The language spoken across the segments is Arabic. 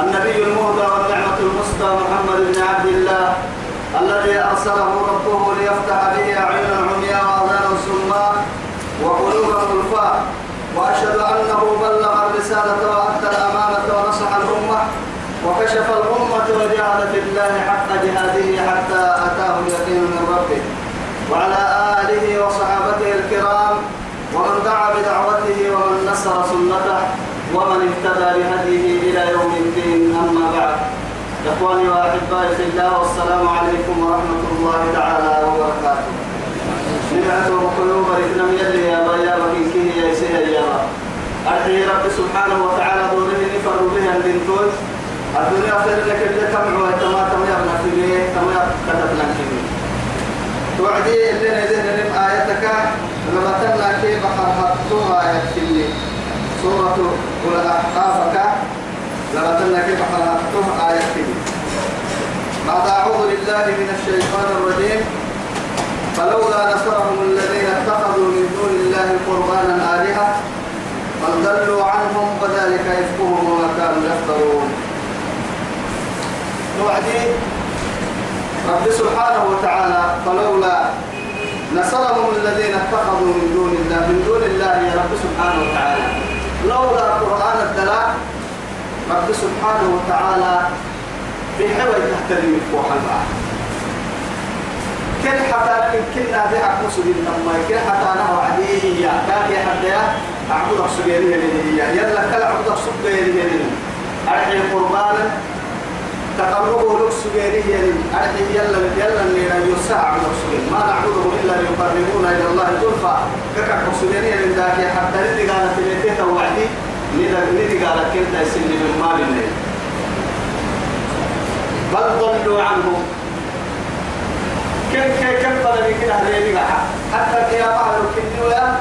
النبي المهدى والنعمة المسدى محمد بن عبد الله الذي أرسله ربه ليفتح به أعينا عمياء وأذانا سماء وقلوبا غلفاء وأشهد أنه بلغ الرسالة وأدى الأمانة ونصح الأمة وكشف الأمة وجاهد في الله حق جهاده حتى أتاه اليقين من ربه. وعلى آله وصحابته الكرام ومن دعا بدعوته ومن نصر سنته. ومن اهتدى بهديه إلى يوم الدين أما بعد. إخواني وأحبائي في الله والسلام عليكم ورحمة الله تعالى وبركاته. نبعث قلوب الإثنم يلي يا بيا وكين يا سيها يا أرحي رب سبحانه وتعالى دوره نفر بها الدنتوي الدنيا خير لك اللي تمعوا تما تما يبنى في بيه تما كتبنا في توعدي اللي نزل من آياتك لما تمنا كيف حرحتها يكفي سورة قل أحقافك لما تمنا كيف حرحتها يكفي بعد أعوذ بالله من الشيطان الرجيم. فلولا نصرهم الذين اتخذوا من دون الله قربانا آلهة بل ضلوا عنهم وذلك إفكهم وما كانوا يفترون. توعدي رب سبحانه وتعالى فلولا نصرهم الذين اتخذوا من دون الله من دون الله يا رب سبحانه وتعالى. لولا قرآن الدلاء رب سبحانه وتعالى بحوى تهتدي فوق الماء كل حتى كنا بها مسلم لما كل حتى أنا وعدي يا كاكي حتى أعبد السجيرية هي يلا كل عبد السجيرية أرحي قربانا تقربه لك سجيري يعني أرحي يلا يلا لنا يساع من السجير ما نعبده إلا ليقربونا إلى الله زلفى. كك سجيري يعني ذاك حتى ندي قالت لي توعدي؟ ندي قالت كنت يسلي من مال الليل؟ بل ضلوا عنه كم كم كم بدل كده هذي حتى يا بعض الكنيويا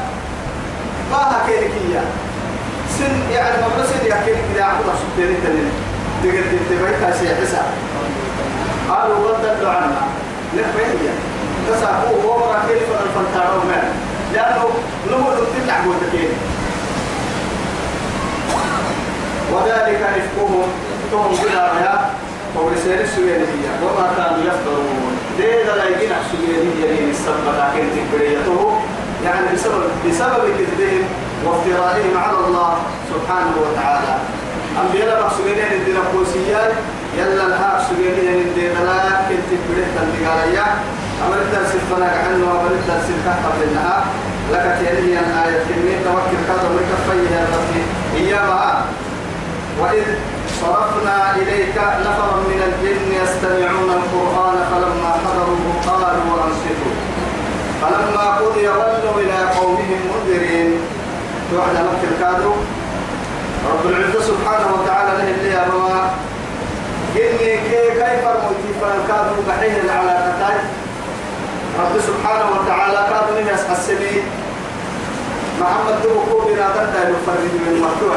ما هكذا سن يعني بس يا كده كده عبد السجيري تنين. تقدر تبيتها شيء حساب قالوا بدلوا عنا نفهي تساقوه ومرا كيف الفنتارو من لأنه نمو تطلع بوتكين. وذلك إفكهم تهم بلا ورسالة السوينية وما كانوا يفترون. ليه لا يجينا السوينية لين السبب لكن تكبريته يعني بسبب بسبب كذبهم وافترائهم على الله سبحانه وتعالى. أنبياء مقصودين الدين القوسيات يلا لها سجينين الدين لا كنت بريت الدقالية أمر الدرس الفنا عنه أمر الدرس الكهف لها لك تيري أن آية كمية توكل كذا مكفية الرسول إياها وإذ صرفنا إليك نفرا من الجن يستمعون القرآن فلما حضروه قالوا أنصتوا. فلما قضي ولوا إلى قومهم منذرين. توعد مكة الكادر. رب العزة سبحانه وتعالى له اللي أبوا إني كيف الموتي فكادوا بحيه على قتاي رب سبحانه وتعالى كادوا نهي السمي محمد دبو بنا تنتهي المفرد من مكتوع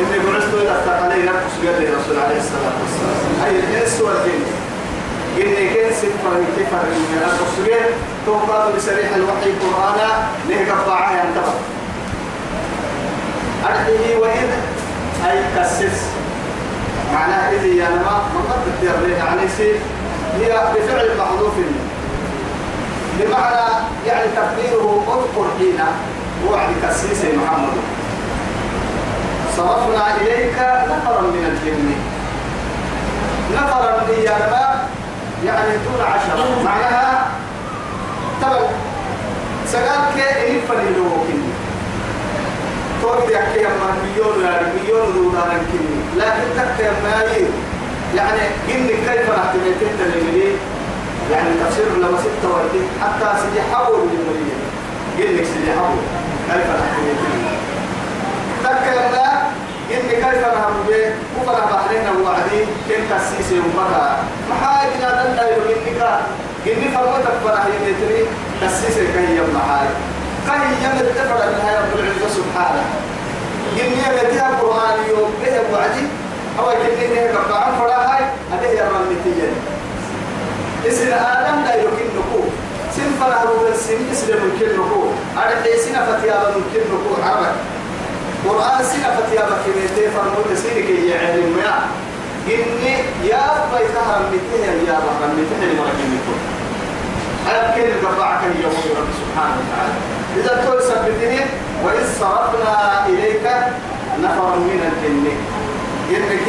إني بعثت إلى الثقلين نفس قال رسول عليه الصلاة والسلام. أي الإنس والجن. إني كن سفر كفر من الرسول توقعت بسريح الوحي قرآنا نهجب ضاعها ينتبه أرحيه وإذ أي كسس. معناه إذ يا نما مقد التيرين يعني سير هي بفعل محذوف بمعنى يعني تقديره أذكر حين وعد كسيس محمد. صرفنا إليك نفرا من الجن. نفرا يا نما يعني دون عشرة. معناها تبع سقال كي إنفر توقف يحكي ما مليون يعني مليون دولار كني لكن تكتب ما يعني إني كيف نحتمل تنتهي يعني تفسير لما ستة وردي حتى سيدي حول للمرية قل لك سيدي حول كيف نحتمل تكتب إن كيف نهر به وفلا بحرين وعدي كن كسيسي ومكا؟ محاي بنا دلنا يمينك إني فرمتك فرح يميتري كسيسي كهي محاي كهي يمت تفر لها رب العزة سبحانه إني يمتها القرآن يوم به وعدي أو كني نه كبعان فراهاي هذه هي الرمتية إسن آدم لا يمكن نقول سن فرح روبن سن إسن ممكن نقول أرد سن فتيابا ممكن نقول عربي قرآن سنة فتيابا كميتي فرموت سنة كي يعلم يا إني يا بيت رمته يا لما كميتون أبكي القبعك اليوم رب سبحانه وتعالى إذا تقول سبتني وإذ صرفنا إليك نفرا من الجن. إنك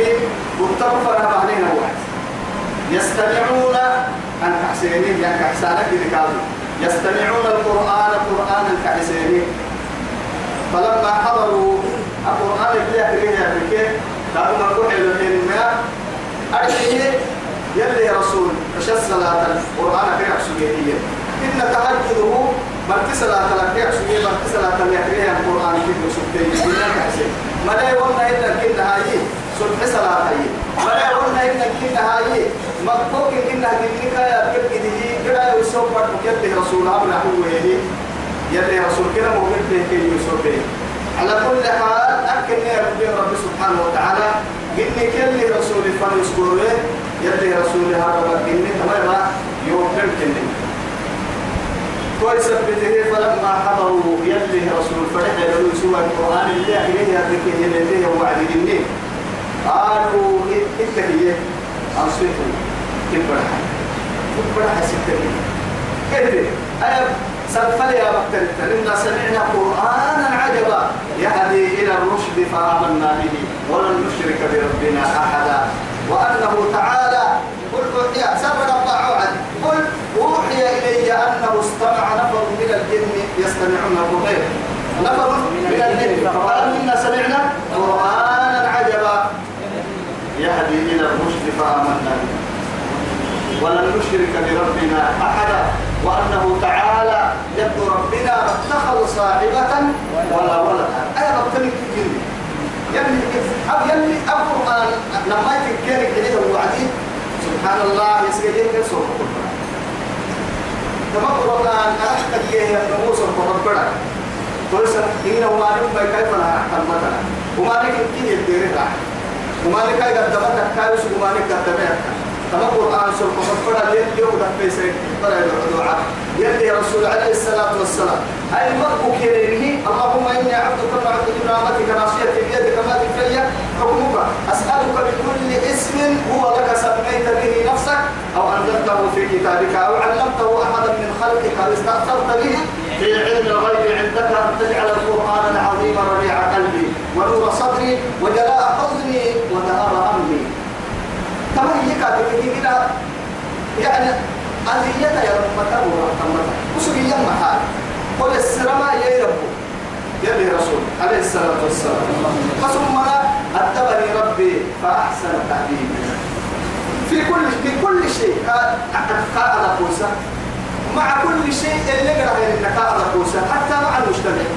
متفر علينا واحد. يستمعون أن كحسينين يعني كحسانك يستمعون القرآن قرآنا كحسينين فلما حضروا القرآن اللي يحكي يا بكي قالوا ما إلى ما؟ أرجعي يلي يا رسول فش الصلاة القرآن في عشوائية إن تهجده مرت صلاة لك عشوائية مرت صلاة يحكي القرآن في نسبتين إن كحسين ما لا يقولنا إلا كنا هاي صبح صلاة هاي. ما لا يقولنا إلا كنا هاي. مكتوب كنا كنك يا كبده كلا يوسف برد رسول الله هو يلي رسول كده مؤمن به كي يوسف. به على كل حال كويس بده فلما حضروا يلي رسول فرح له سوى القرآن اللي إليه يذكر إليه وعد إني قالوا إنت هي أنصيتوا كبرها كبرها ستة كده أنا سنفل يا بكتر إنا سمعنا قرآنا عجبا. يهدي إلى الرشد فآمنا به ولن نشرك بربنا أحدا. وأنه تعالى قل يا سبنا وعد قل أوحي إلي أنه استمع نفر من الجن يستمعون القرآن نفر من الجن. فقالوا إنا سمعنا قرآنا عجبا. يهدي إلى الرشد فآمنا ولن نشرك بربنا أحدا. وأنه تعالى يد ربنا اتخذ صاحبة ولا ولدا أي ربتني كتير يلي أب يلي القرآن لما يتكلم كده وعدي سبحان الله يسجدين سورة كما القرآن أحكت كيه نموس القرآن تقول سنة إنه ما نبقى كيف لا أحكم مثلا وما نكتب كيه الديرة وما نكتب قدمتك كايس وما نكتب قدمتك كما قرآن سورة مفرد يوم في سيد فرد الدعاء يلي رسول عليه الصلاة والسلام. أي مرق كريمه اللهم إني عبدك وعبد نعمتك ناصيتي بيدك ما في حكمك أسألك بكل اسم هو لك سميت به نفسك أو أنزلته في كتابك أو علمته أحدا من خلقك أو استأثرت به في علم الغيب عندك أن تجعل القرآن العظيم ربيع قلبي ونور صدري وجلاء حزني كما هي كاتبه كده يعني أذية يا رب متى ورحمة وسبي يا محال قل السلام يا رب يا رسول عليه الصلاة والسلام. فثم أدبني ربي فأحسن تعليمي في كل في كل شيء قال قوسة مع كل شيء اللي قرأ إنك قال قوسة حتى مع المجتمع.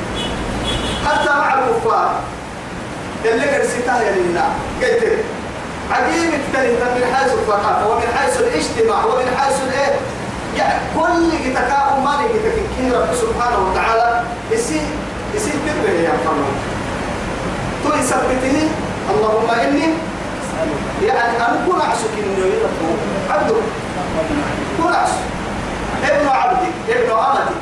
حتى مع الكفار. اللي قرأ ستايا لله. قلت عجيب التالي من حيث الثقافة ومن حيث الاجتماع ومن حيث الايه؟ يعني كل تكاؤم ما لك رب سبحانه وتعالى يصير يصير كبر يا محمد. تو يثبتني اللهم إني يعني أنا كل عشق إنه عبده. كل عشق ابن عبدي ابن أمتي.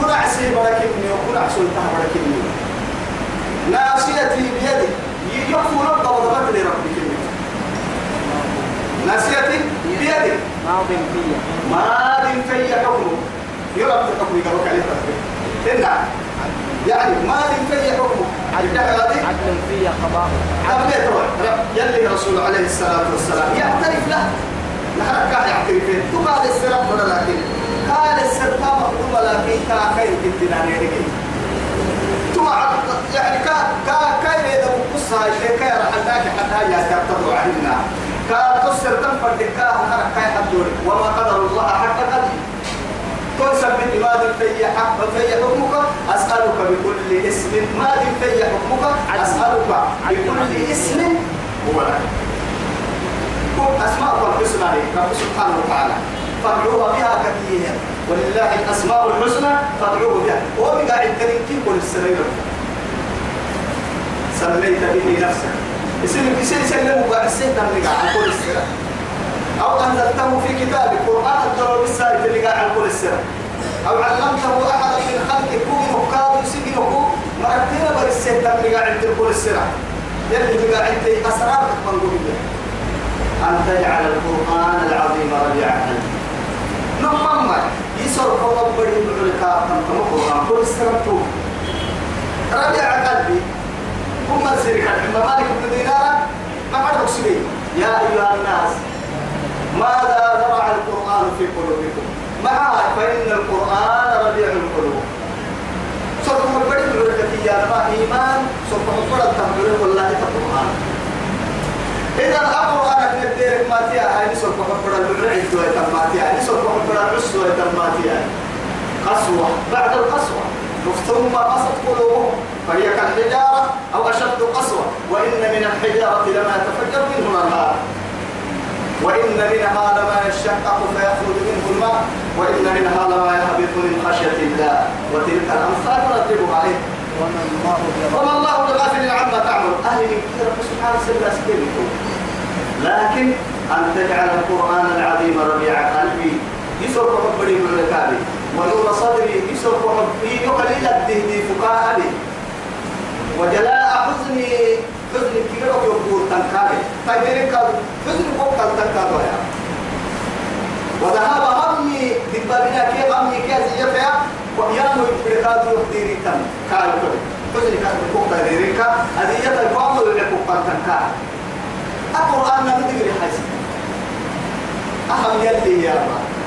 كل عسي بركني وكل عسل بركني ناصيتي بيدي يكفو رب وضبط لربك ناسيتي بيدك ماض فيا ماض فيا حكمه. يرب حكمك وك عليه إنا يعني ماض فيا حكمه. عدل. فيا قضاء حبيت يلي رسول عليه الصلاة والسلام يعترف له. نحن كان يعترف تقال السلام ولا لكن قال السلام مخدومة لكن كا خير جدا تمع يعني كا كا كاين إذا بقصها. الشيء كاين رحلناك حتى يا تبتدوا تصير تنفر دكاه نحن كاين حدور وما قدر الله حق قدر تنسب بالإمام في حق في حكمك. أسألك بكل اسم. ما دي في حكمك. أسألك بكل اسم. هو لك كل أسماء الحسنى. رب سبحانه وتعالى. فادعوها بها كثيرا. ولله الأسماء الحسنى. فادعوه بها. وبقى عندك كل السنين سميت به نفسك. اسمك اسم سلمه بعد السنة اللي قاعد عن كل السنة أو أنزلته في كتابك قرآن الدرر السائل اللي قاعد عن كل السنة أو علمته أحدا من خلقك كون مكاد سجنه مرتين برسيت اللي قاعد عند كل السنة يلي قاعد عند أسرارك من قبل أن تجعل القرآن العظيم ربيع قلبي. نمما يسر قوم بدي بعلكا تم القرآن كل سنة ربيع قلبي. هم الزرق الحمى مالك بن ما عندك سبيل يا أيها الناس ماذا زرع القرآن في قلوبكم معها فإن القرآن ربيع القلوب صرت مبرد بعلكة يا ما إيمان صرت مبرد تنبرد والله القرآن إذا القرآن في الدير ما فيها هاي مبرد البعيد ويتم ما فيها صرت مبرد العس ويتم ما فيها قسوة بعد القسوة ثم قصت قلوبهم فهي كالحجارة أو أشد قسوة. وإن من الحجارة لما يتفجر منه الأنهار وإن منها لما يشقق فيخرج منه الماء. وإن منها لما يهبط من خشية الله. وتلك الأمثال نضربها عليه. وما الله بغافل عما تعمل. أهل رب سبحانه سكينكم لكن أن تجعل القرآن العظيم ربيع قلبي يسر حبري من ركابي ونور صدري يسر حبي يقلل الدهدي فقاهي وجلاء حزني حزن كبير يقول تنكاري تجري حزن فوق تنكاري وذهب همي دبابنا كي همي كي زيتها ويانو يبركات يحضيري تن كده. حزن كان فوق كا أذية القوم يلعبوا تنكاري القرآن ندري حسن أهم يلي يا رب.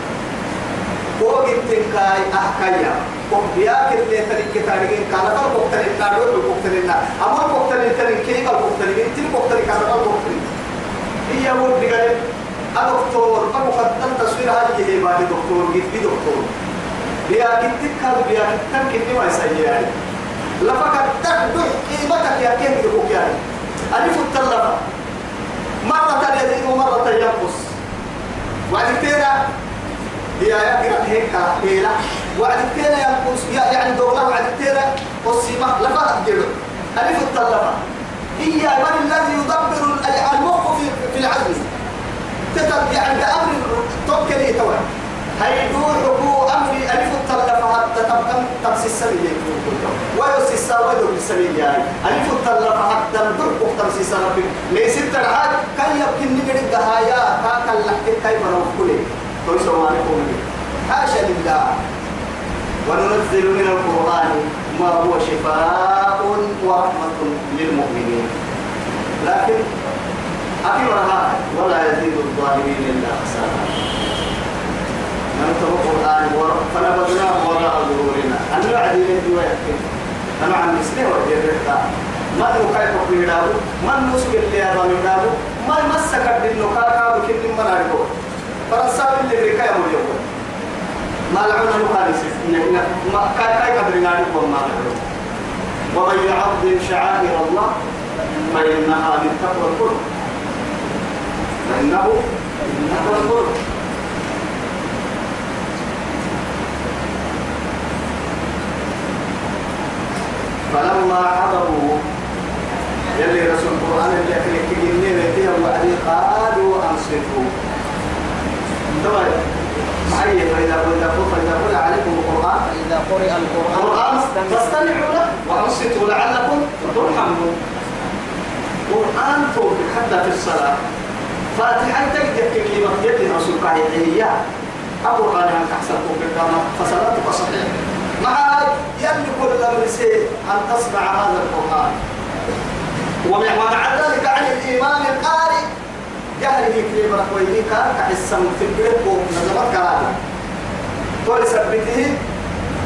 فوق التنكاي أحكايا فوق بياك اللي تريك تاريخين. كان فر النار ولا بوكتر النار أما بوكتر الترين كيف بوكتر الترين بوكتر كان فر بوكتر هي ود بقال الدكتور ما مقدم تصوير هذه هي بعد دكتور. جيت بي دكتور. بياك تكال بياك تنك ما يسيء يعني لفك تكدح قيمتك يا كيف يقول يعني. ألف التلفة مرة يزيد ومرة هي يقرأ هيك هيلا وعد كتيرا ينقص يعني دولة وعد كتيرا قصيمة. لفها تجيبه ألف الطلبة. هي من الذي يدبر المخ في في العزم تتب يعني بأمر توكل توي هيدور هو أمر ألف الطلبة حتى تبقى تمسي السبيل. ويسي السواد بالسبيل يعني. ألف الطلبة حتى ندرك تمسي السبيل. ليس الترعاد كان يمكن نقل الدهايا. كاكا لحكي كيف نوفكولي تويسوا ما نقوم حاشا لله. وننزل من القرآن ما هو شفاء ورحمة للمؤمنين. لكن أكبرها ولا يزيد الظالمين إلا خسارة نمتم القرآن فنبذناه وراء ظهورنا. أن يعدي له ويحكي أنا عن مسلم وجرتا ما هو كيف قيلاه من نسك اللي هذا من ما يمسك بالنكاة كابو كن من أرجو فرسال اللي يوم ما ما كاي كاي قدرنا نقول ما ومن يعظم شعائر الله فإنها من تقوى القلوب فإنه من تقوى القلوب فلما حضروا يلي رسول القرآن اللي وعدي قالوا أنصفوا. معي فإذا فإذا فإذا قل عليكم القرآن. فإذا قرئ القرآن فاستمعوا. له وأنصتوا لعلكم ترحمون. قرآن فوق حتى في الصلاة. فاتحة تجد كلمة يد رسول قاعدة أن تحسن فوق الكامة فصلاتك صحيحة. مع يملك الأمر سيء أن تسمع هذا القرآن. ومع ذلك عن الإمام القارئ جهله في بركويه كان؟ كحسن في البيت ونظمت كلامه قول ثبته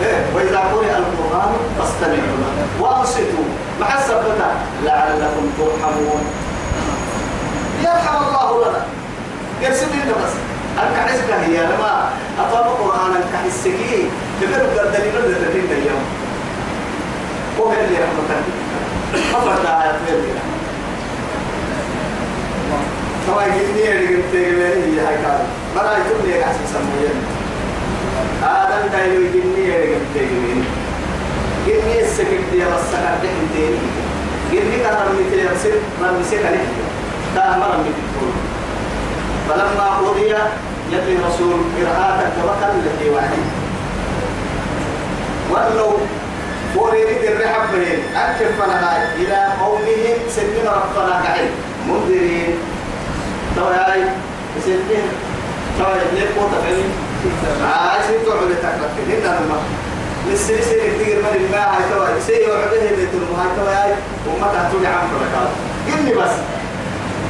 إيه؟ وإذا قرئ القرآن فاستمعوا له. وأنصتوا. مع الثبتة. لعلكم ترحمون. يرحم الله لنا. يرسل لنا بس. أنك حسك هي لما أطلب القرآن أنك حسكي تقدر دليل الذين اليوم هو اللي رحمتك ما فرد آيات اللي طبعا جنيه اللي قلت لي هي هاي كان مرة يقول لي أحسن سمويا آدم دايلو جنيه اللي قلت لي جنيه السكت دي بس سكت دي انتين جنيه كان رمي تلي بسير رمي سير عليه ده مرة رمي تقول فلما قضي يلي رسول قراءة توكل التي وعدي ولو وريد الرحب بهم أكف فنهاي إلى قومهم سنين ربنا كعين منذرين تو هاي سنين تو ليه قوة فعلي عايزين تعمل تكلف هنا لما لسه لسه كتير من الماء هاي تو سي وعده بيت الماء تو هاي وما تحتوي عم بركات قلني بس.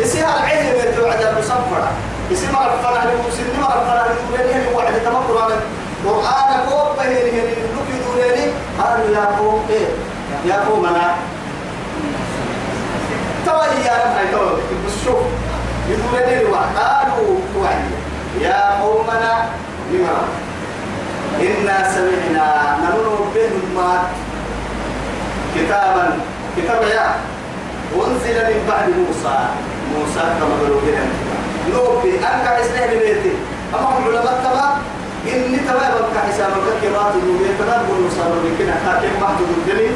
يصير العين بيت وعده مصفرة يصير مرة فرح لمسلم مرة فرح لمسلم واحد تمكر على قرآن كوب بهين هين لك دوريني قالوا يا قوم إيه. يا قوم أنا توا يا رب هاي توا بس شوف. يدوريني وقالوا يا قومنا لما إنا سمعنا نمر بهما كتابا كتاب يا أنزل من بعد موسى موسى كما قالوا بها نوبي أنك إسلام بيتي أما العلماء كما إني تمام بك حسابك كبات الدنيا تمام بقول صار لكن حاكم محدود الدنيا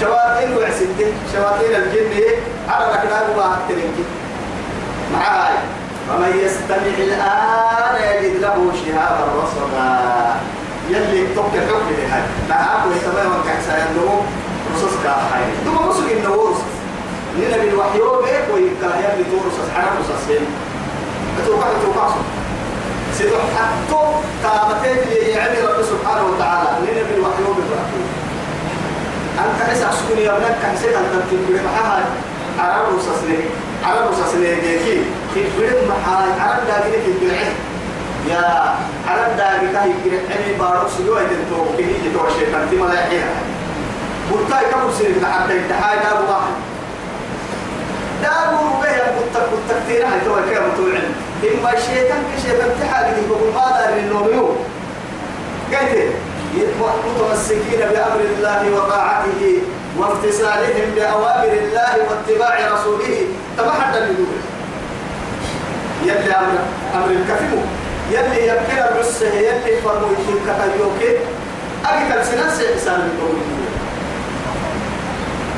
شواطين وعسدة شواطين الجن على ركنا ما تلك معاي. ومن يستمع الآن يجد له شهابا رصدا. يلي توك الحكم لهذا. معاكم تمام بك حسابك رصص كاحي ثم رصص إنه رصص. لنا بالوحي بيك ويكلا يلي تورصص حرام رصصين أتوقع أتوقع سيدو حتى قامتين يعني رب سبحانه وتعالى. لنا بالوحي وبالرحمة أنت حس أسكني يا ابنك. حسيت أن تنتبه معها عرب وسسني عرب وسسني جيكي في فريد محاي عرب داقي في الجرعين يا عرب داقي كاي جرعين بارو سيدو أيدن تو كهي جتو الشيطان تما لا يحيها قلتاي كم سنة؟ لحتى التحاي دابو واحد. دابو به قلتك قلتك تيرا هاي تو كيف متوعن إما الشيطان كشيطان تحاجة يقول ما دار النوميو قلت متمسكين بأمر الله وطاعته. وامتثالهم بأوامر الله واتباع رسوله. تبحث النور يلي أمر أمر الكفيم. يلي يبكي الرسه يلي فرمو يشيل كتايوكي أجل سنة سيحسان النور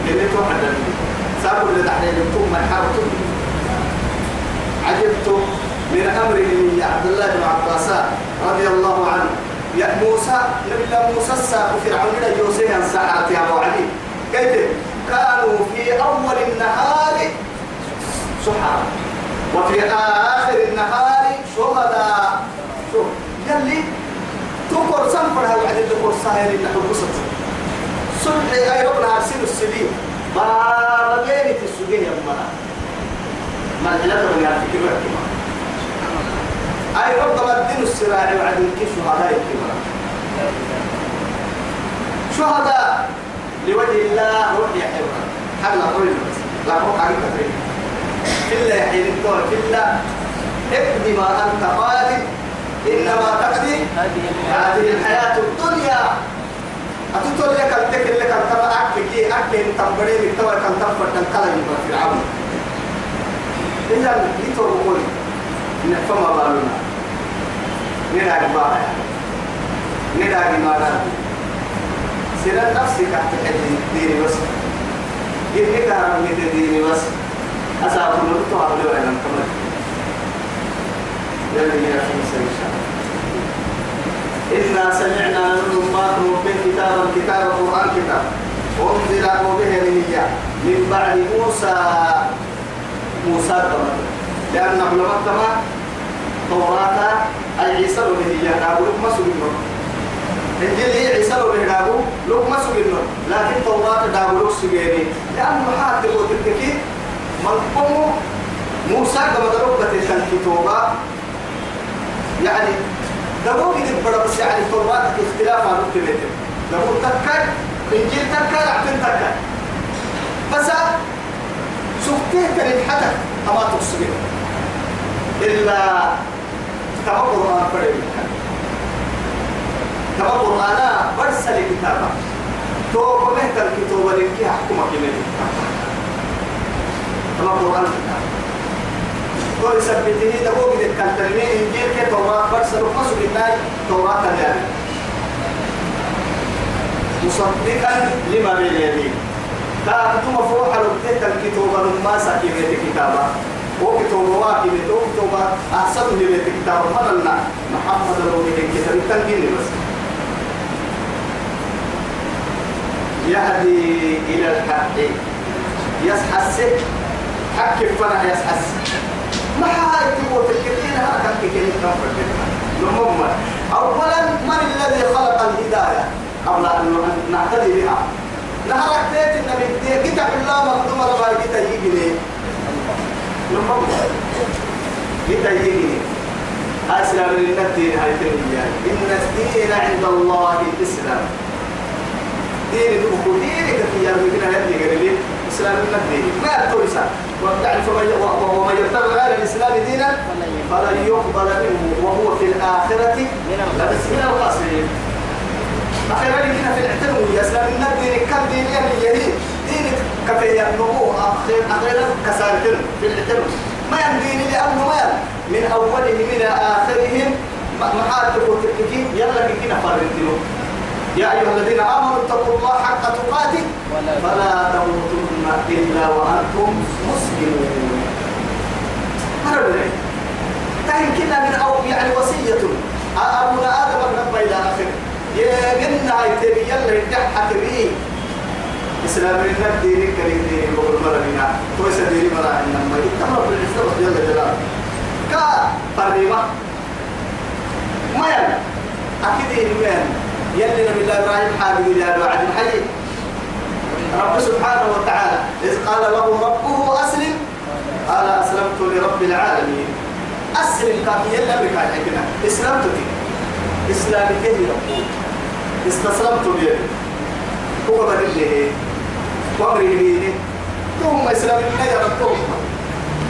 يلي توحد النور سابوا لتحليل الكم من حرب عجبت من أمره عبد الله بن عباس رضي الله عنه. يا موسى نبي موسى الساق فرعون يوسف سحرت يا أبو علي. كيف كانوا في أول النهار سحرا. وفي آخر النهار شهداء. شوف يلي تقر سنفرها وعد تقر سهل اللي حبست صلحي أي ربنا أرسل السبيل. بيني تسوقين يا أمنا. ما العلاقة من يعرف كبير أي ربما الدين السراع وعد كيف شهداء الكبار شهداء. لوجه الله روح يا حيوان حل قول لا روح عليك فريق إلا يحيي الدور إلا اقضي ما أنت قادر إنما تقضي هذه الحياة الدنيا. أتطول لك التكل لك التبع أكي أكي تنبري لك تبع كان تنفر تنقلب فرعون. إذا يتوقع فما بالنا نداك بارا نداك مارا سيرا نفسك تحت ديني بس إنك هرم ديني بس أسأل الله تعالى ولا نكمل يلا يا في إنا سمعنا نحن ما به كتابا كتاب القرآن كتاب أنزل به نهيا من بعد موسى موسى كمان لأن علماء كما توراة أي عيسى به ينابو لك ما سجنون إنجيل هي عيسى به ينابو لك ما سجنون لكن توراة دابو لك سجيني لأنه حاد وتلتكي من قومه موسى كما ضربت الكتوبة يعني دابو كده بڑا بس يعني توراة اختلاف عن الكتاب دابو تكاي إنجيل تكاي عبد تكاي بس سكته كان حتى أما تصبح إلا كما قرآن فريق كما قرآن برسل كتابا تو مهتر كتوبة لكي حكومة كمية كما قرآن تو يثبته دقوق ذلك كان ترمي إنجيل كي توراة برسل وقصوا بالله توراة يعني مصدقا لما بين يديه كانت مفروحة لبتت الكتوبة لما سكينة كتابة وكتوبة واكبة وكتوبة أحسن من كتابة مدلنا محمد لو بين كتاب التنجيل بس يهدي إلى الحق. يسحس. حق فنا يسحس. ما هاي تقول تكتين هكذا كتير نمم أولا من الذي خلق الهداية؟ قبل أن نعتدي بها. نهارك تيت النبي كتاب الله مخدوم ربا كتا يجيني نمم كتا يجيني أسلام للدين هاي تنبيا إن الدين عند الله الإسلام دين دبو دين يا مكنا هدي قريب إسلام الدين. ما تورسا ويعني ومن يبتغي غير الإسلام دينا فلن يقبل منه وهو في الآخرة من الخاسرين أخيرا لكنا في الاعتنو يا إسلام الدين. كم دين يعني دين. كفي النمو أخيرا كسارتن في الاعتنو ما يمدين لأنه ما من أولهم إلى آخرهم محاتب وتككين يلا كنا فرنتنو يا أيها الذين آمنوا اتقوا الله حق تقاته فلا تموتن إلا وأنتم مسلمون. هذا تهين كنا من أو يعني وصية. أبونا آدم رب إلى آخر يا جنة يتبي يلا يدحك به إسلام من الدين كريم دين بقول مرنا تويس دين مرا إنما يتمر بالإسلام يلا جلال كا فريمة. ما يعني أكيد إيه يلي نبي الله إبراهيم حابب إلى وعد الحي. رب سبحانه وتعالى. إذ قال له ربه أسلم. قال أسلمت لرب العالمين. أسلم كافي يلا بك حكنا إسلمت لي إسلام كهي ربه استسلمت لي هو بدله وأمره لي. ثم إسلام الله يا رب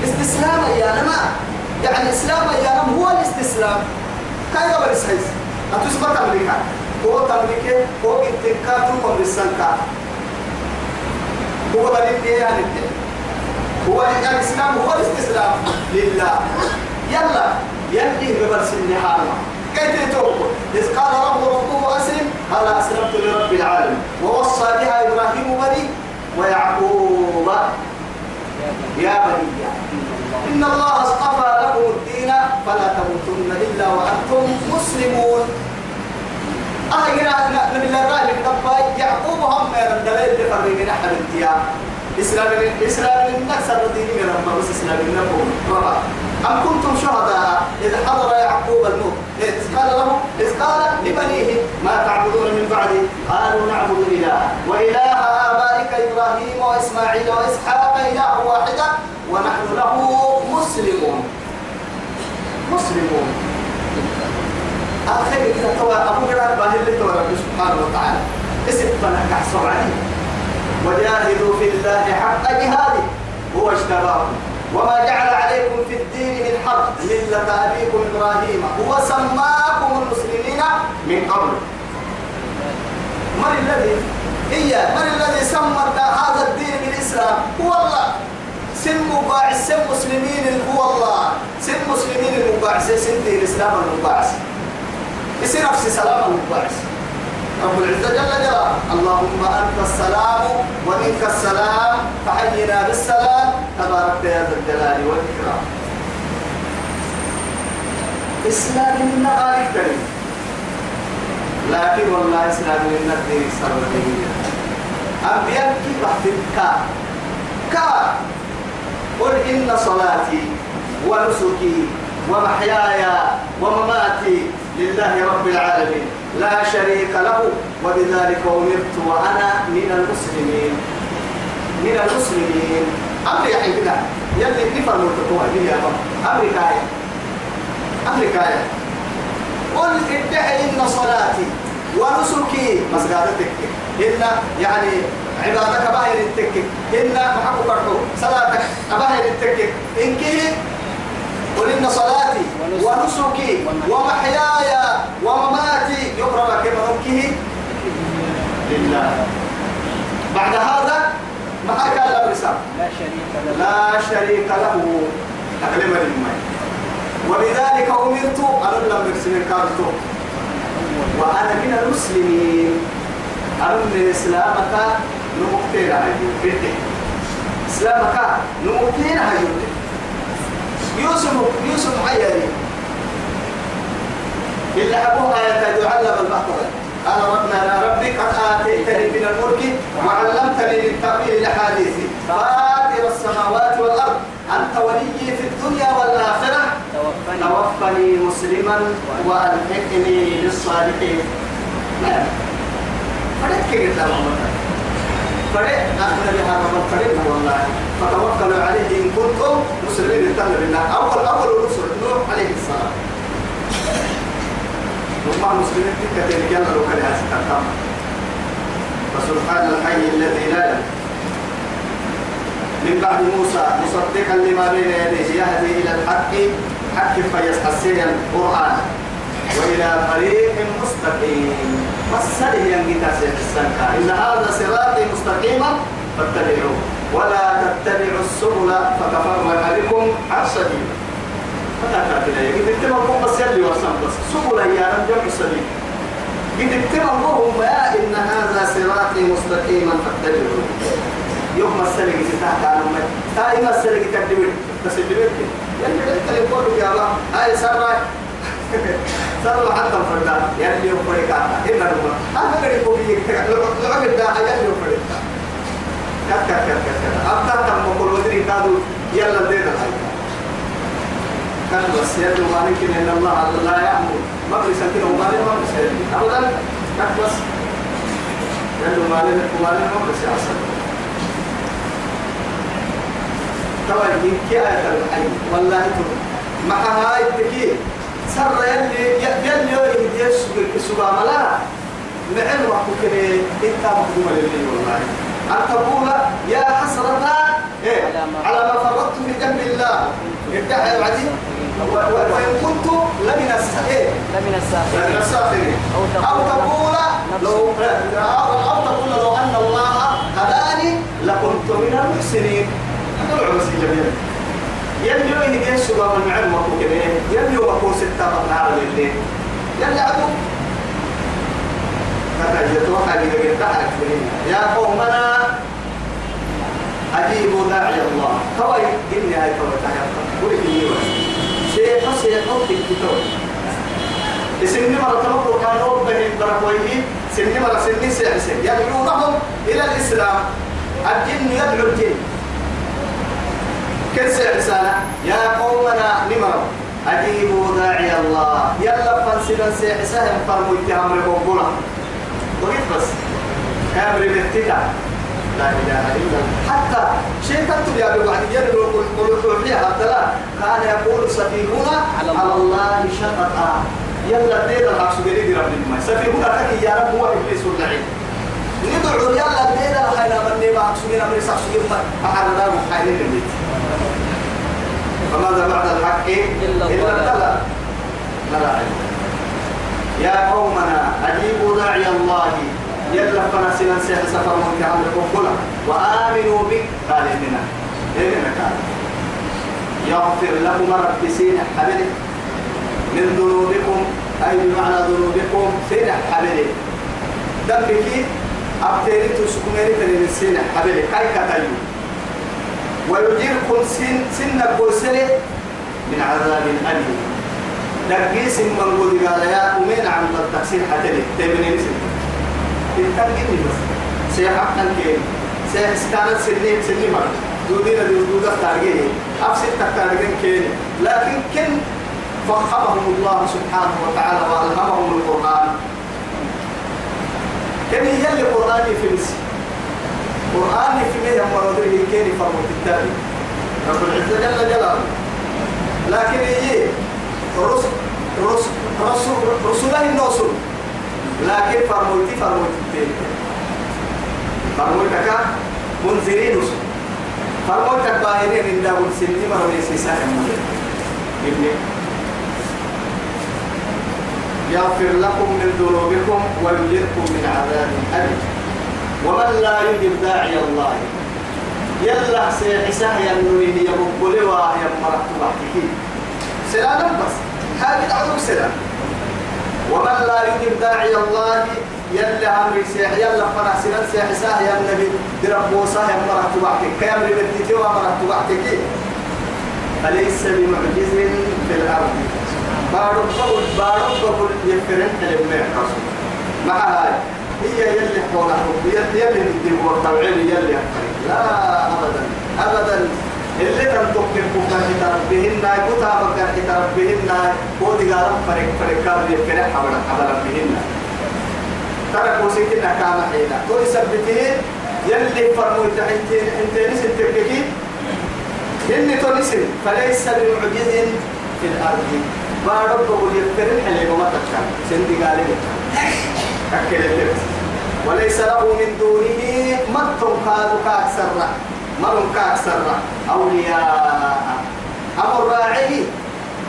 استسلام يا نما. يعني إسلام يا نما هو الاستسلام. كاي قبل سايس أتسبت أمريكا. هو تملك هو اتكا توكم بالسنكا هو بدل يعني هو الإسلام هو الاستسلام. لله. يلا يلي ببرس النهار كيف توقف إذ قال رب ربه أسلم قال أسلمت لرب العالمين. ووصى بها إبراهيم بني ويعقوب. يا بني إن الله اصطفى لكم الدين فلا تموتن إلا وأنتم مسلمون. نبي الله راجل دبا يعقوب هم من الدليل بفرق نحن الانتياء إسلام إسلام النكسر الدين من رب بس إسلام النبو ربا أم كنتم شهداء؟ إذ حضر يعقوب الموت. إذ قال له إذ قال لبنيه ما تعبدون من بعدي؟ قالوا نعبد إله. وإله آبائك إبراهيم وإسماعيل وإسحاق إله واحدة ونحن له مسلمون. مسلمون. آخر كده توا أبو جرار باهل اللي توا رب سبحانه وتعالى. اسم فلك أحصر عليه. وجاهدوا في الله حق جهاده هو اجتباكم وما جعل عليكم في الدين من حرج ملة أبيكم إبراهيم. هو سماكم المسلمين من قبل. من الذي؟ هي. من الذي سمى هذا الدين بالإسلام؟ هو الله. سن مباعث سن مسلمين هو الله. سن مسلمين المباعث سن دين الإسلام المباعث. يصير نفسي سلام المباعث رب العزة جل جلاله. اللهم أنت السلام ومنك السلام فحينا بالسلام. تبارك يا ذا الجلال والإكرام. إسلام النغاري كريم. لكن والله إسلام الدين سرقية أنبياء كيف كا كا قل إن صلاتي ونسكي ومحياي ومماتي لله رب العالمين. لا شريك له وبذلك أمرت وأنا من المسلمين. من المسلمين. أمري يحيي كده يلي نفر مرتقوها دي يا رب. أمريكا أمريكا قل ادعي إن صلاتي ونسكي. مسجدتك إن يعني عبادك باهر التكك إن محبك صلاتك باهر التكك إنك قل إن صلاتي ونسكي. ومحياي ومماتي يقرأ كما نمكه لله. بعد هذا ما أكل الرسالة لا شريك له. لا شريك له. أكلم للماء ولذلك أمرت أن لم يرسل كارتو وأنا من المسلمين. أن إسلامك نمكتين هاي بدي إسلامك نمكتين هاي يوسف يوسف عيالي إلا أبوها يتعلم المحفظة قال ربنا يا ربي قد آتيتني من الملك وعلمتني من تأويل الأحاديث. فاطر السماوات والأرض أنت ولي في الدنيا والآخرة. توفني. توفني مسلما وألحقني بالصالحين. نعم. فريد كيف فتوكلوا عليه إن كنتم مسلمين. اتقوا بالله. أول أول الرسل نوح عليه السلام. مسلمين تلك تلك يلا لو كان فسبحان الحي الذي لا من بعد موسى مصدقا لما بين يديه يهدي إلى الحق. حق فيسحسين القرآن. وإلى طريق مستقيم. مسله ينقيت السنكا إن هذا صراطي مستقيما فاتبعوه. ولا تتبعوا السبل فتفرق بكم عن سبيله فتاكا كده قد اتبعوا بس يلي يا قد ما إن هذا صراطي مستقيما فاتبعوه. يوم السلك تحت على ما هاي ما السلك تكذب بس الدبيت يعني انت اللي تقول يا الله هاي سرع سرع حتى فردا يعني يوم فريق هنا نما هذا اللي يقول لك لو لو عمل ده يعني يوم فريق كات كات كات كات أبدا تم كل ودري كادو يلا دينا هاي كان بس يدو مالك إن الله لا يأمر. ما بيسكت ومالك ما بيسكت أبدا. كات بس. يدو مالك ومالك ما بيسكت توا يمكن آية الحي. والله تقول مع هاي التكي سر يلي يلي يهدي السبا ملا معن وقت كده إنت مخدوم لله والله. أن تقول يا حسرة إيه؟ على ما فرطت في جنب الله. ادعى العديد وإن كنت لمن الساخرين. لمن الساخرين. أو تقول. لو أو تقول لو أن الله هداني لكنت من المحسنين. طلعوا بس جميل. تحرك يا قومنا أجيبوا داعي الله. كوي إني هاي كوي تحيا قولي إني شيء حسي حط الكتاب سني مرة تمكر كانوا بهم بركويه. سني مرة سني سيحسن يدعونهم إلى الإسلام. الجن يدعو الجن. كسر رسالة يا قومنا نمر أجيبوا داعي الله. يلا فانسلا سيحسهم فرموا اتهام ربوبنا وقيت بس. كامر باتتا لا إله إلا الله. حتى تكتب يا أبي وعد يلو قلوب فيها عبدالله كان يقول سفيهنا على الله شططا. يلا دير الحق سجري دي رب الماء سفيهنا تكي يا رب هو إبليس اللعين ندعو يلا دير الخير من نبا سجري أمري سجري أحرنا محايلين البيت فماذا بعد الحق؟ إلا الضلال. لا لا. يا قومنا أجيبوا داعي الله. يلا فنسنا سيح سفر من كعمل قبلة وآمنوا بك. قال إننا. إننا قال يغفر لكم رب سين حبله. من ذنوبكم أي بمعنى ذنوبكم؟ سين حبله. دمك أبتيري تسكميري تنين سين حبله. كاي كتايو ويجيركم سن سن بوسلة من عذاب أليم. دقيس من قد قال يا أمين عن التقسيم حتى تبني نسل تتنقل بس. سيحقا كين سيحستانت سنين سنين مرة. دودين دودين تارجيه أفسد تارجين كين لكن كن فخمهم الله سبحانه وتعالى وألهمهم القرآن. كان يلي قرآني في نسي؟ قرآن في مية مرودره كين فرمت التالي رب العزة جل جلاله. لكن إيه؟ رسل رسل رسل رسوله النوصل. لكن فرموتي فرموتي التالي فرموتك منذرين رسل. فرموتك باهرين إن داول سني مرة سيسان ابني. يغفر لكم من ذنوبكم ويجركم من عذاب أليم. ومن لا يجب داعي الله. يلا سيحساه ينويه يبقى لوا يمرت وحكي سلام بس. هذه دعوة سلام. ومن لا يجب داعي الله يلا أمر سيح يلا فرح سنان سيحساه يا النبي درب موسى يمرت وحكي كامل بديتي ومرت وحكي فليس بمعجز في الأرض؟ بقول بارو بقول يفرن حلم مع هاي. هي يلي حولها يلي يلي ندي والتوعيل يلي لا أبدا أبدا. اللي كان تكتب بكرة تربيهن كتا بكرة تربيهن ودي قالوا فرق فرق كان يفرح حبلا حبلا بهن تركوا سكنا كام حينا تو يثبتين يلي فرموا تحتين إنت نسل تككي إني تنسل فليس بمعجز في الأرض. بارد بقول يفرح اللي ما تكتب سندي قال أكل اللبس وليس له من دونه مد كادو كاكسر مر كاكسر أولياء. أمر راعي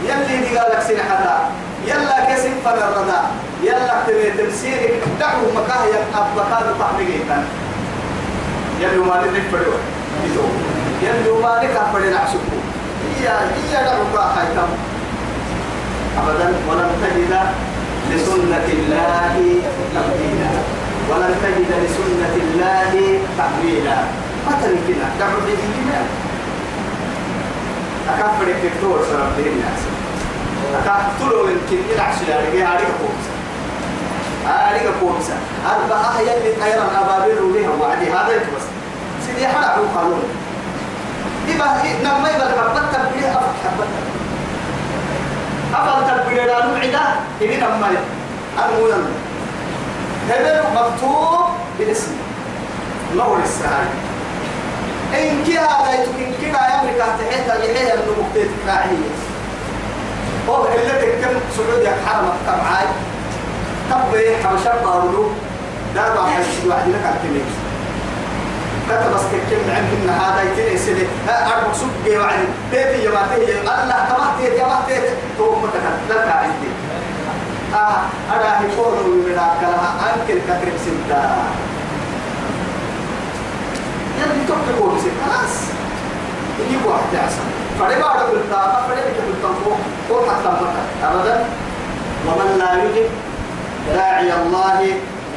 يلي دي قالك سنحتا يلا كسب فنردا يلا تبي تمسيرك دعو مكاه يا أبكاد طعميتا يلي ما لك فريو يلي ما لك نعسكو. هي هي دعو كاخيتم أبدا ولم تجد لسنة الله تبديلا ولن تجد لسنة الله تحويلا متى كنا دعو بدينا أكفر الدكتور سرب به الناس أكفتلو من كن إلى عشرة رجع عليك كومسا عليك كومسا أربعة يلي خيرا أبابيل وليها وعدي؟ هذا يتبس سيدي هو قانون إبا نما يبقى حبت تبليه أفت حبت أفت تبليه لا نوعدا إبي نما المهم هذا مكتوب بالاسم. نور السهل إن كي هذا يتكين كي يملك تحت يحيى إنه مكتوب كراعية هو اللي تكن سعودي حرم تبعاي تبعي حبشة قالوا ده ده حس واحد لك على التلفزيون كتب بس كم عندنا هذا يتني سنة أربع سوق جي وعد تيتي يا ما تيجي الله تيجي يا تو متكلم. لا عندي آه أنا هيكون من كلها أنكر كترك سنتا يعني تبقى خلاص. يجي واحد أحسن فريبا على كل طاقة فريبا كل طاقة فوق حتى مكة أبدا. ومن لا يجب داعي الله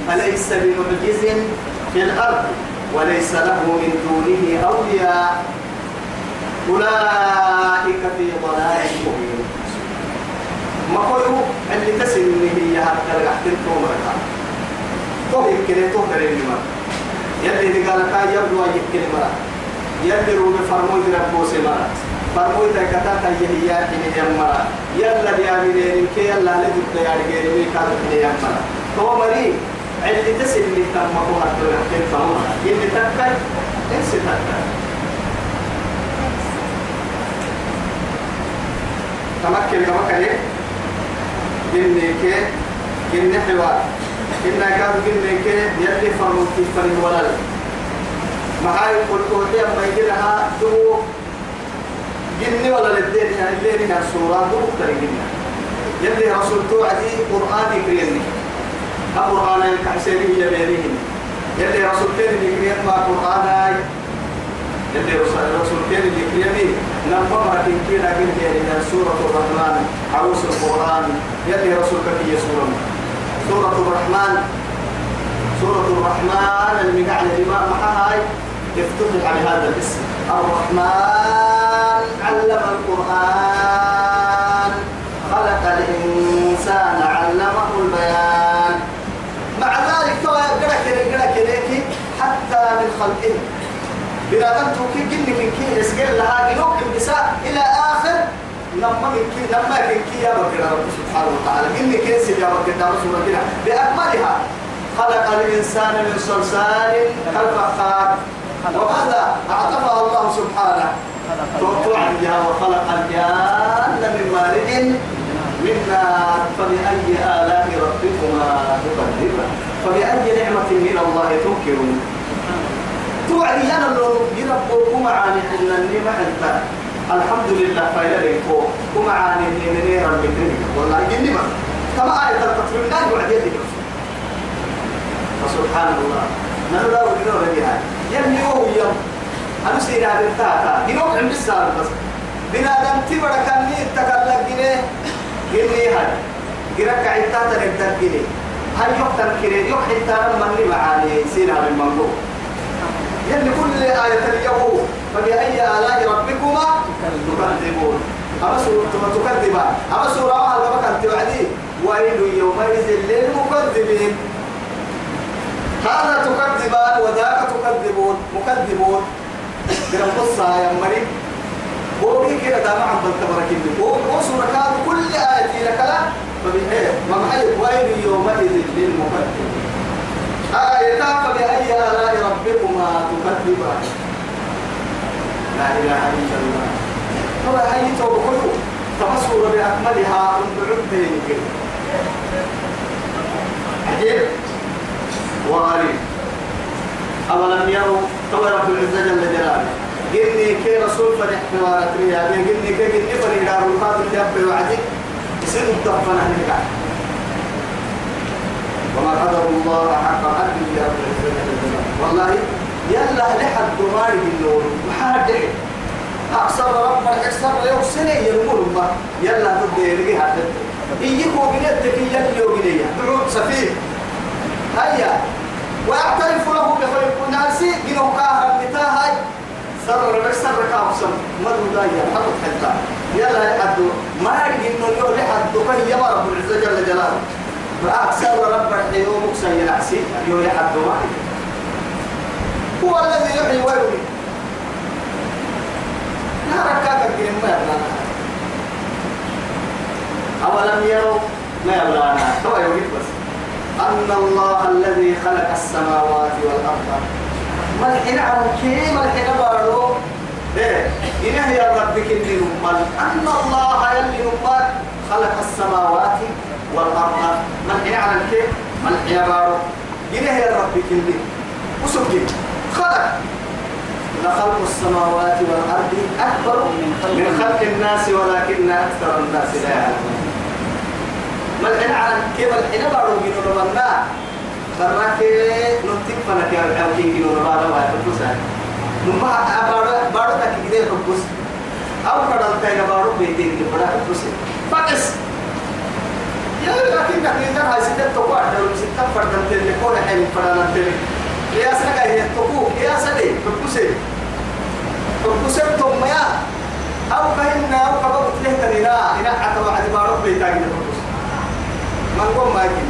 فليس بمعجز في الأرض. وليس له من دونه أولياء. أولئك في ضلال مبين. ما قلوا اللي تسل هي حتى لقحتين تومرها تو يمكن درين ما. يلي دي قال كاي يبدو يمكن مرة يلي روبي فرموي ربو سمرة فرموي تكتا تي هي هي مرة يلا دي امين كي يلا لدي يا رجال مي كانت هي مرة تو مري اللي تسل اللي تم هو حتى لقحتين تومرها يلي تكاي انسى تكاي تمكن تمكن إني كي إني حوار. إني كان إني كي يلي فرمو كيفني ولا معاي قل قوتي أما يجيلها دو جني ولا للدين. يعني اللي من السورة دو تري جنة يلي رسول توعدي قرآن يكريني. القرآن يكحسيني يبيني يلي رسول كان يكريني ما قرآن يلي رسول كان يكريني نمبر كن كنا كن يعني سورة الرحمن عروس القرآن. يلي رسول كي سورة سورة الرحمن. سورة الرحمن المقعد الإمام محاي افتتح على هذا الاسم. الرحمن علم القرآن. خلق الإنسان علمه البيان مع ذلك تو قرأ كده خلقه بنادم توكي جن من كي يسجل لها جنوب النساء إلى آخر. لما كي لما من كي يا بكر رب سبحانه وتعالى. جن كي سجى بكر رسول الله بأكملها. خلق الإنسان من صلصال كالفخار. وهذا أعطفها الله سبحانه. توقع بها وخلق الجان من مارج من نار. فبأي آلاء ربكما تكذبان فبأي نعمة من الله تنكرون؟ توعد أنا لو يربوكم معاني حنا النيمة أنت الحمد لله فايلة لكو ومعاني النيمة ربك والله جني ما كما آية التطفيل لا يوعد يدك فسبحان الله. نحن لا وجدنا بها يمني وهو يوم. أنا سيرا بالتاتا ينوم عند السال بس. بنا دم تبرا كني تكلم جنيه جنيه هاي جرك عتاتا نقدر جنيه هاي يقتل كريه يقتل ترى من اللي معاني. سيرا بالمنبو يلي كل آية اليوم فبأي آلاء ربكما تكذبون؟ أما سورة تكذبان أما سورة هذا كانت توعدي؟ ويل يومئذ للمكذبين. هذا تكذبان وذاك تكذبون. مكذبون. كده قصة يا مريم. بوبي كده ده معهم بالتبرك اللي وسورة كل آية لك لا محل. ويل يومئذ للمكذبين. آية فبأي آلاء ربكما تكذبان لا إله إلا الله هو هاي توبكلو تمسور بأكملها من بعد عجيب وغريب أولم يروا كما رب العزة جل جلاله قلني كي رسول فرح حوارات رياضي قلني كي قلني فرح دار القادر يبقى وعدي يصير الضعفنا هناك وما قدر الله حق قدره يا رب العزة والله يلا لحد دماري بالنور محاد أكثر رب يوم سنة يرمون ما يلا تبدي يلقي حد. إيكو بنتك يلي وبنية بعود سفيه. هيا. ويعترف له بخلق الناس جنو كاهر بتاهاي سر سر كابسم مدو دايا حرب حتى. يلا لحد ما يرجع إنه يوم لحد يا رب العزة جل جلاله. فأكثر رب الحيوم سيل عسي يوم ما هو الذي يحيي ويميت. لا ركاك الكلمة ما يبلانا أولم يروا؟ ما يبلانا هو يوجد بس. أن الله الذي خلق السماوات والأرض. ما الحين كي؟ ما الحين بارو إيه. إنه يا ربك اللي نمال أن الله يلي نمال خلق السماوات والأرض ما الحين على كي ما الحين بارو؟ إنه يا ربك اللي وسبك خلق. لخلق السماوات والأرض أكبر من خلق, من الناس. ولكن أكثر الناس لا يعلمون. ما الحين على كيف بارو بينو ربنا براك نتيب فنك يا الحين بينو ربنا يفوسا نما بارو بارو تك كده يفوس أو كذا تاينا بارو بيتين بارو يفوس فكس يا لكن كده هاي ستة تقوى ده ستة فردان حين فردان تلي يا سنة هي تقوى يا سنة بكوسه بكوسه ثم يا. أو كهنا أو كبر تله ترينا إن حتى بعد بارو بيتاعي بكوسه من قوم ما يجي.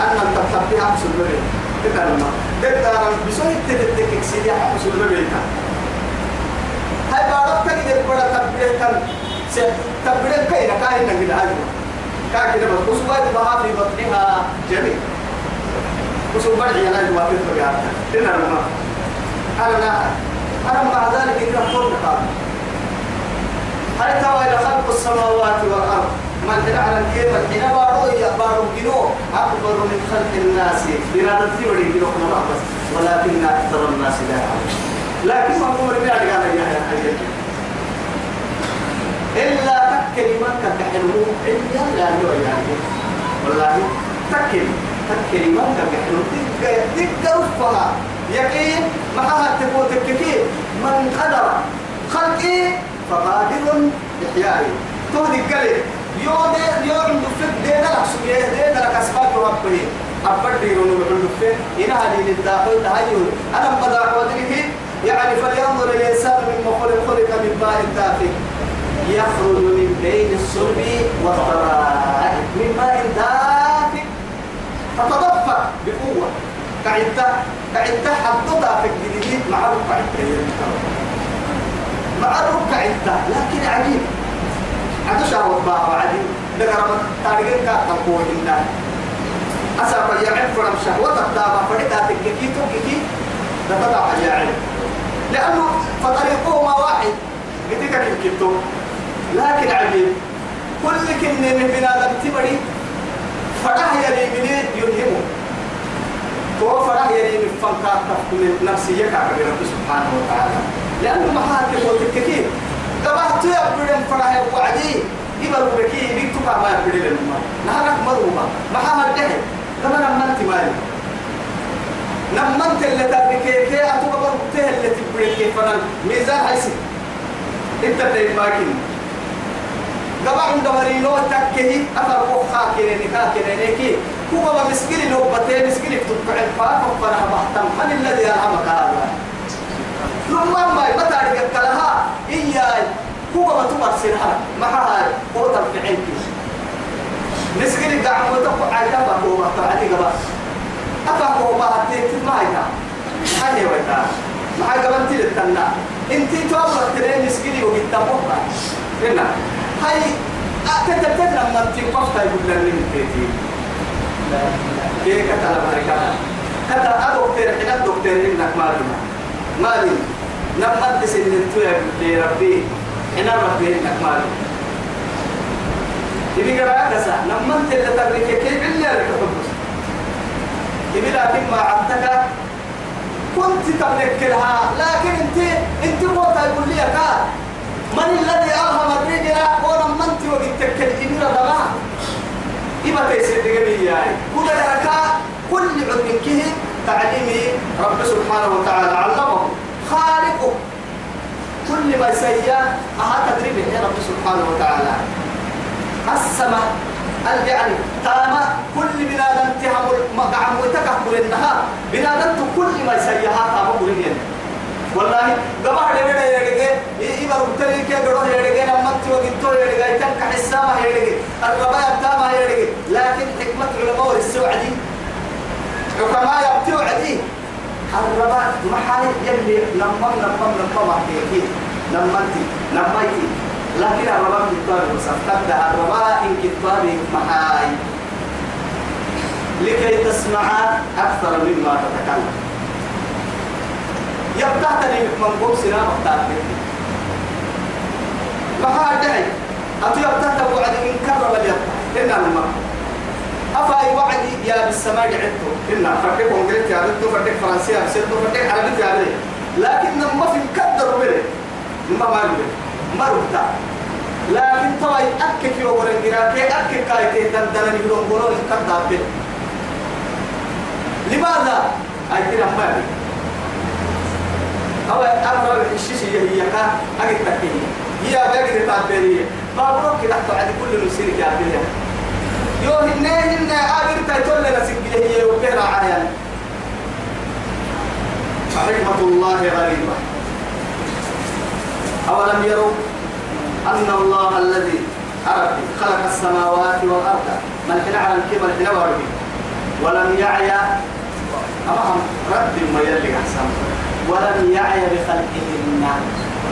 أنا تبتبي هم سلبي تكلم تكلم بسوي تتتك سيدي هم سلبي هاي بارو تكيد بڑا تبتبي كان تبتبي كاين كاين نقول هاي كاكيد بس بس وايد بها في بطنها جميل. بس بدعي أنا جوا في الفجار إننا ما أنا لا أنا مع ذلك إذا قلت هل ترى إلى خلق السماوات والأرض؟ ما الحين على الكيف؟ الحين بارو يا بارو جنو أكبر من خلق الناس. بنا تثير جنو كنا بس ولكن أكثر الناس لا يعلمون. لكن ما هو ربيع قال يا حي إلا تكلمة كحلو إلا لا يعني والله تكلمة كلمة كحلو تك تك رفها يقين معها تقول تككي من قدر خلقي فقادر إحيائي تهدي قلب يود يوم دفت دينا لك سبيه دينا لك أسباب ربه يقولون بحل دفت إن هذه للداخل تهيئ أنا بدأ قدره يعني فلينظر الإنسان مما خلق خلق من ماء دافئ. يخرج من بين الصلب والترائب من ماء دافئ. بقوة. كعدة كعدة حددها في الجديد مع ركع مع ركع عدة لكن عجيب. عدو شهوة بابا عجيب. دقر تاريخين كا تقوى إنا أسابا يعرف فرم شهوة تبدأ فريدها تككي تككي تبدأ يعرف لأنه فطريقهما واحد. بدك كنتو لكن عجيب. كل كن من بنادم تبري فرح يلي من يلهمه. تو فرح يلي من فنكا تفكم نفسية كعبر رب سبحانه وتعالى. لأنه حد يقول تككي قبعت يبرم فرح وعدي. يبرو بكي بيكتو ما يبري لنما نهارك مروبا ما حد ده لما انت مالي. نمنت اللي تبركي كي أتوقع بنته اللي تبركي فنان ميزان هيسي إنت اللي باكين قبع عند مرينو تكهي أفر بوخا كيني كا ما مسكين لو بتي مسكين تبقى الفاق وفرح بحتم. من الذي يلعبك هذا؟ لما ما يبتع لها إياي تمرسل هذا ما هاي؟ هو تبقى مسكين قاعد متقع على هو ما تعالي قبع أفا هو ما هتيك ما هيدا. هاي ويتا ما هاي قبل تلت تنا انتي توابر ترين مسكين وقتبوها هنا هاي أتتتت لما تنقفت يقول لنا كيف كتلا مريكا كتا أدوكتر حين الدكتور إنك مالنا مالي لما تسن التويب لربي. حين ربي إنك مالي تبي قراءة كسا أنت اللي تبرك كيف اللي لك حبس تبي لكن ما عدتك كنت تبرك لها لكن أنت أنت قوتا يقول لي من الذي ألهم الرجل؟ ولما أنت وقت تكلم دماء إما تيسير دقمي يعني. كل لك كل عد كه تعليمي رب سبحانه وتعالى علمه. خالقه. كل ما سيا أها تدريبه يا رب سبحانه وتعالى. السماء يعني تاما كل بلاد انتهم مقعم وتكبر النهار. بلاد كل ما سيها تاما قرين والله قبع لبدا يرجع إيه بربتني كي قدر يرجع لما تيجي وقتو يرجع تنك حسامة يرجع الرباية تاما يرجع لكن حكمة العلماء والسعدي حكماء يبتوا عدي الرباء محاي يلي لما لما لما ما تيجي لما تي لما تي لكن الرباء كتاب وصفتك الرباء إن كتاب محاي. لكي تسمع أكثر مما تتكلم. يبتعتني من قوم سنا مختار ما داعي أتو يبتعت وعد إن كرم اليبتع إن الماء أفاي وعد يا بالسماء عدتو. إن فرق كونجريت يا عدتو فرق فرنسي يا بسيطو فرق عربي يا عدتو. لكن ما في مكدر بره ما ما بره ما ربطا لكن طبعا أكك يوم ورنجرا كي أكك كايتي دندنا نقولون قولون كدر به. لماذا؟ أي كده ما بيه أو أمر الشيء هي كا أجد تكيه هي بقى تعبيرية بابروك كده تعد كل مسيرك يا بيه يو هن هن أجد تقول لنا سجله هي وبهر عيان رحمة الله غريبة. أولم يروا أن الله الذي أرد خلق السماوات والأرض من حين على الكبر حين ولم يعي أمام رد ما يلي أحسن. ولم يعي بخلقهن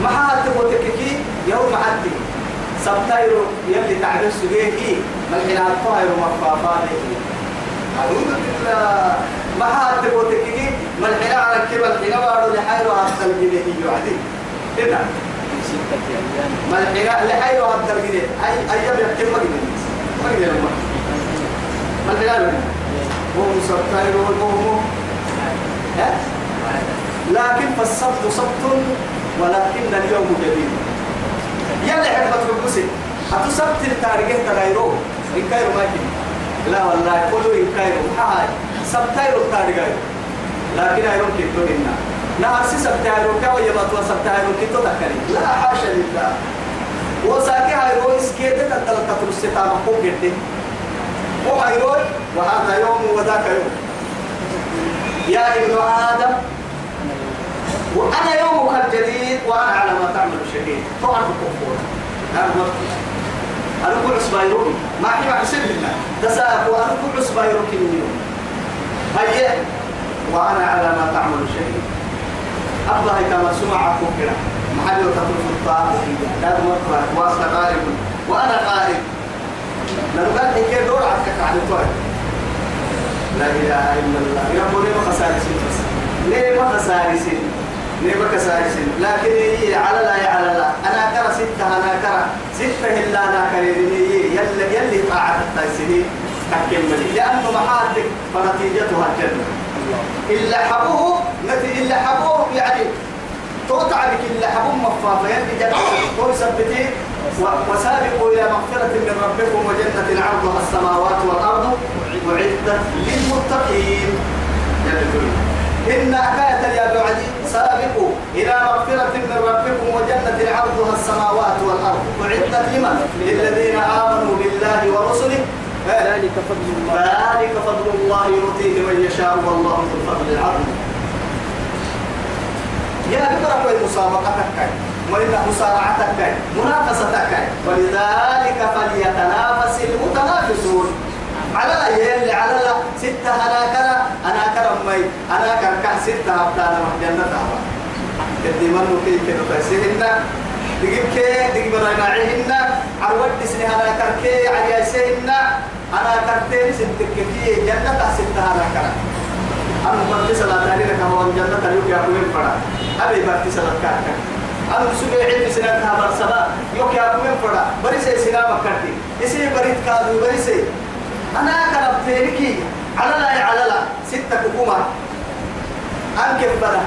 ما هاتبو تككي يوم عدي. سبتايرو يلي تعبير سجيكي ملحنا الطائر مفافاته أعوذ بالله. ما هاتبو تككي ملحنا على الكبر حين وارو لحيرو هاتل جنيه يعدي. إذا ملحنا لحيرو هاتل جنيه أي أيام جنيه ما جنيه ملحنا هو سبتايرو هو ها؟ لكن فالسبت سبت ولكن اليوم جديد. يلا حكمة القسي أتو سبت التاريخ تغيرو إن كايرو ما لا والله قولوا إن كايرو. هاي سبتايرو التاريخ لكن أيرون كنتو إنا. نهار سي سبتايرو كاو يبطوا سبتايرو كنتو تكري. لا حاشا لله. وساكي هايرو إسكيتة تتلقى ترسيتا مقوم جدي وهايرو وهذا يوم وذاك يوم. يا ابن آدم وأنا يومك الجديد وأنا على ما تعمل شهيد. طبعا الكفور أنا أنا أقول عصبايروكي ما حي مع سبيل الله تساءل وأنا أقول عصبايروكي من يوم. هيا. وأنا على ما تعمل شهيد. أفضل كما سمع كفر محل تطرف الطاعة لا مرة وأصل غالب وأنا غالب لو قال لي دور عكك عن الطريق. لا إله إلا الله. يا ليه ما خسارسين ليه ما خسارسين ما خسارسين لكن هي على لا على لا. أنا كرا ستة أنا كرا ستة إلا أنا كريني يلي يلي طاعت التيسير تكمل. لأنه محاتك فنتيجتها الجنة. إلا حبوه نتي إلا حبوه يعني توقع بك إلا حبوه مفافة يلي جنة. ويثبتين وسابقوا إلى مغفرة من ربكم وجنة عرضها السماوات والأرض. أعدت للمتقين. إن حكاية يا بعدي. سابقوا إلى مغفرة من ربكم وجنة عرضها السماوات والأرض. أعدت لمن؟ للذين آمنوا بالله ورسله. ذلك فضل الله. ذلك فضل الله يؤتيه من يشاء والله ذو الفضل العظيم. يا بكرة مسابقتك وإن مسارعتك منافستك ولذلك فليتنافس المتنافسون. على يلي على ستة أنا كرا أنا مي أنا كركع ستة أبدانا جنة كدي منو كي كده تسيهن دقيق كي دقيق برناعيهن عروض دسني أنا كركي على يسيهن أنا كرتين ستة كي جنة ستة أنا كرا أنا برتي صلاة تاني لك هو الجنة اليوم يا أبوين فرا. أبي برتي صلاة كارك أنا سوى علم سنة هذا الصلاة يوك يا أبوين فرا. بريسي سنة مكرتي إسي بريت كادو بريسي أنا كرب تيركي على لا على لا ستة حكومة أنكب بنا.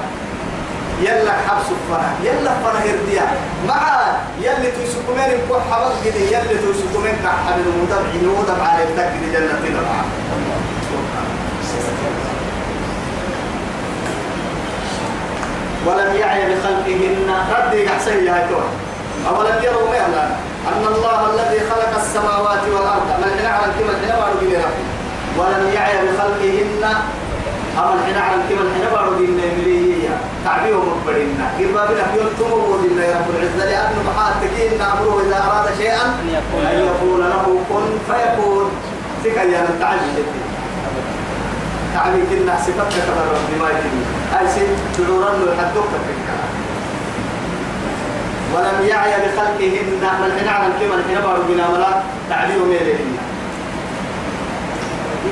يلا حبس فنا يلا فنا هرديا مع يلي تسكمين كو حبس كده يلي تسكمين كحب المدبع يودب على التكد جنة كده معاه ولم يعي بخلقهن. ردي أحسن يا هيتوه أولم يروا مهلا أن الله الذي خلق السماوات والأرض من حين على الكمل حين بارو دين ولم يعي بخلقهن. أما الحين على الكمل حين بارو دين مليهية تعبيه مقبلين كيف بنا دين يا رب العزة. لأن محاتكين نأمره إذا أراد شيئا أن يقول. له كن فيكون. تكيا نتعجل تعبي كنا صفتك كما ربي ما يتم أي سي تدورن له حدوك في الكلام. ولم يعي بخلقهن. من حين على الكلمة الحين بارو بنا ولا تعبير ميلهن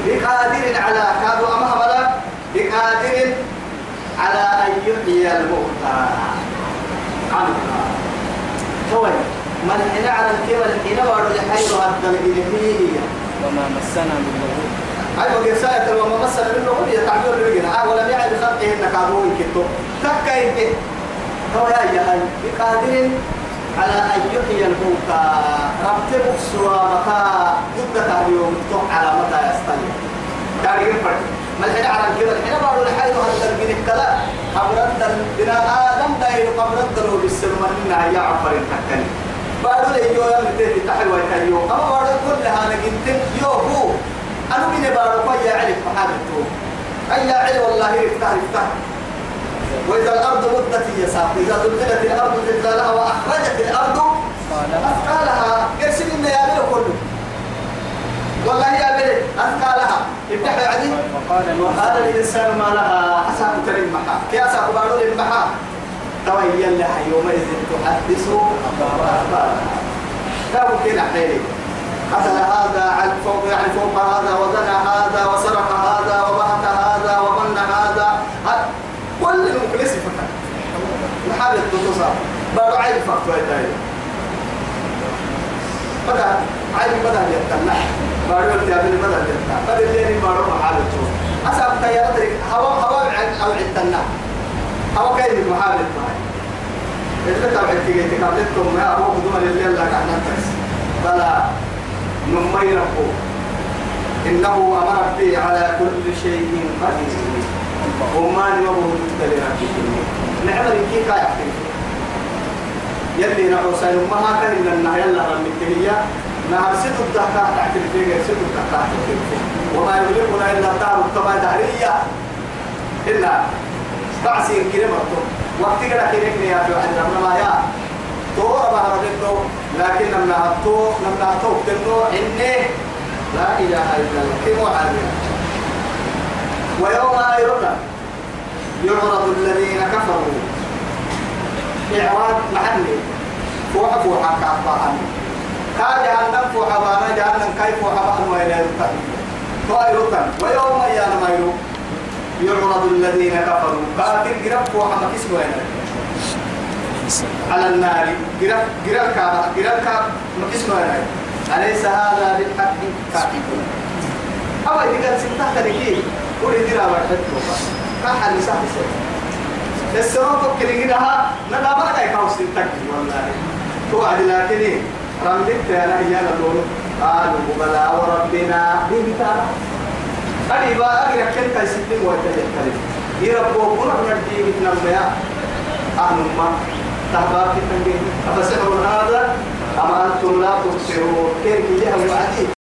بقادر على كادوا أمها بقادر على أن يحيي الموتى. عنها هو من حين على الكلمة الحين بارو لحيث هذا الإلهية. وما مسنا من لغوب أي بقى سائر وما مثل منه هو يتعبير لبقنا آه ولم يعي بخلقه إنك عدو كتو تكا إنك هو يا يا بقادر على أن يحيي الموتى. ربط بكسوا متى؟ ضد اليوم تقع على متى يستني قال ينفع ما الحين على كذا الحين بقول الحين هذا البين الكلا قبرت بناء آدم داير قبرت له بالسلم إنها يا عفر التكني بقول لي يو يوم تيجي تحلوة كيو أما بقول كلها نجنت يو هو. أنا من بارك يا علي محادثه أي علي والله افتح افتح وإذا الأرض مدت هي ساق إذا زلزلت الأرض زلزالها وأخرجت الأرض أثقالها. قرسل إن يا بلو كله؟ والله يا بلو أثقالها. افتح يا علي. وقال الإنسان ما لها حساب كريم محا. كي أساق بارو للمحا تويا لها يومئذ تحدث أخبارها. لا ممكن أحيلي قتل هذا على فوق يعني فوق هذا وزنى هذا وسرق هذا وبهت هذا بارو عيب فقط بدا عيب بدا يتنع بارو التابين بدا يتنع بدا الليل بارو محابة أسأل تيارات هوا هوا عن أو عتنا هوا كيف محابة معي إذا تبعت تيجي تقابلتكم ما هو بدون الليل لك عن نفس بلا نمي ربه إنه أمر به على كل شيء قدير. وما نمره تدري ربك نعمل كيف يحكي يلي نحو سيد ما كان إن النهي يلا رمك هي نهر ست الدهكة تحت الفيقة ست الدهكة تحت الفيقة. وما يملكنا إلا دار الطبع دهرية إلا بعسين كلمة وقت كده كده يا في واحد ما يا تو أبا ردتو لكن لما هتو لما هتو تنو إني لا إله إلا الله. كم عالية ويوم أيضا يعرض الذين كفروا. إعراض محلي. فوح فوح كعبان كا جهنم فوح بانا جهنم كيف فوح بان وإلى يرتن وأيضا ويوم أيان ما يعرض الذين كفروا. كاتل قرب فوح ما كسبوا على النار. قرب قرب كعبة. قرب كعبة. ما كسبوا أليس هذا بالحق؟ كاتب أما إذا كان ستة تركي قول إدرا وحدته كحل لسان سيد السنة تكلي كده ندا ما كاي كاوس تكلي والله. توعد لكن رملت أنا هي لون قالوا بلى وربنا بنتا أدي بقى أجري كل كاي ستين وجه الكلام يربو كنا ندي نميا أهل ما تهباب تنجي أفسحر هذا أما أنتم لا تبصرون كيف يهم وعدي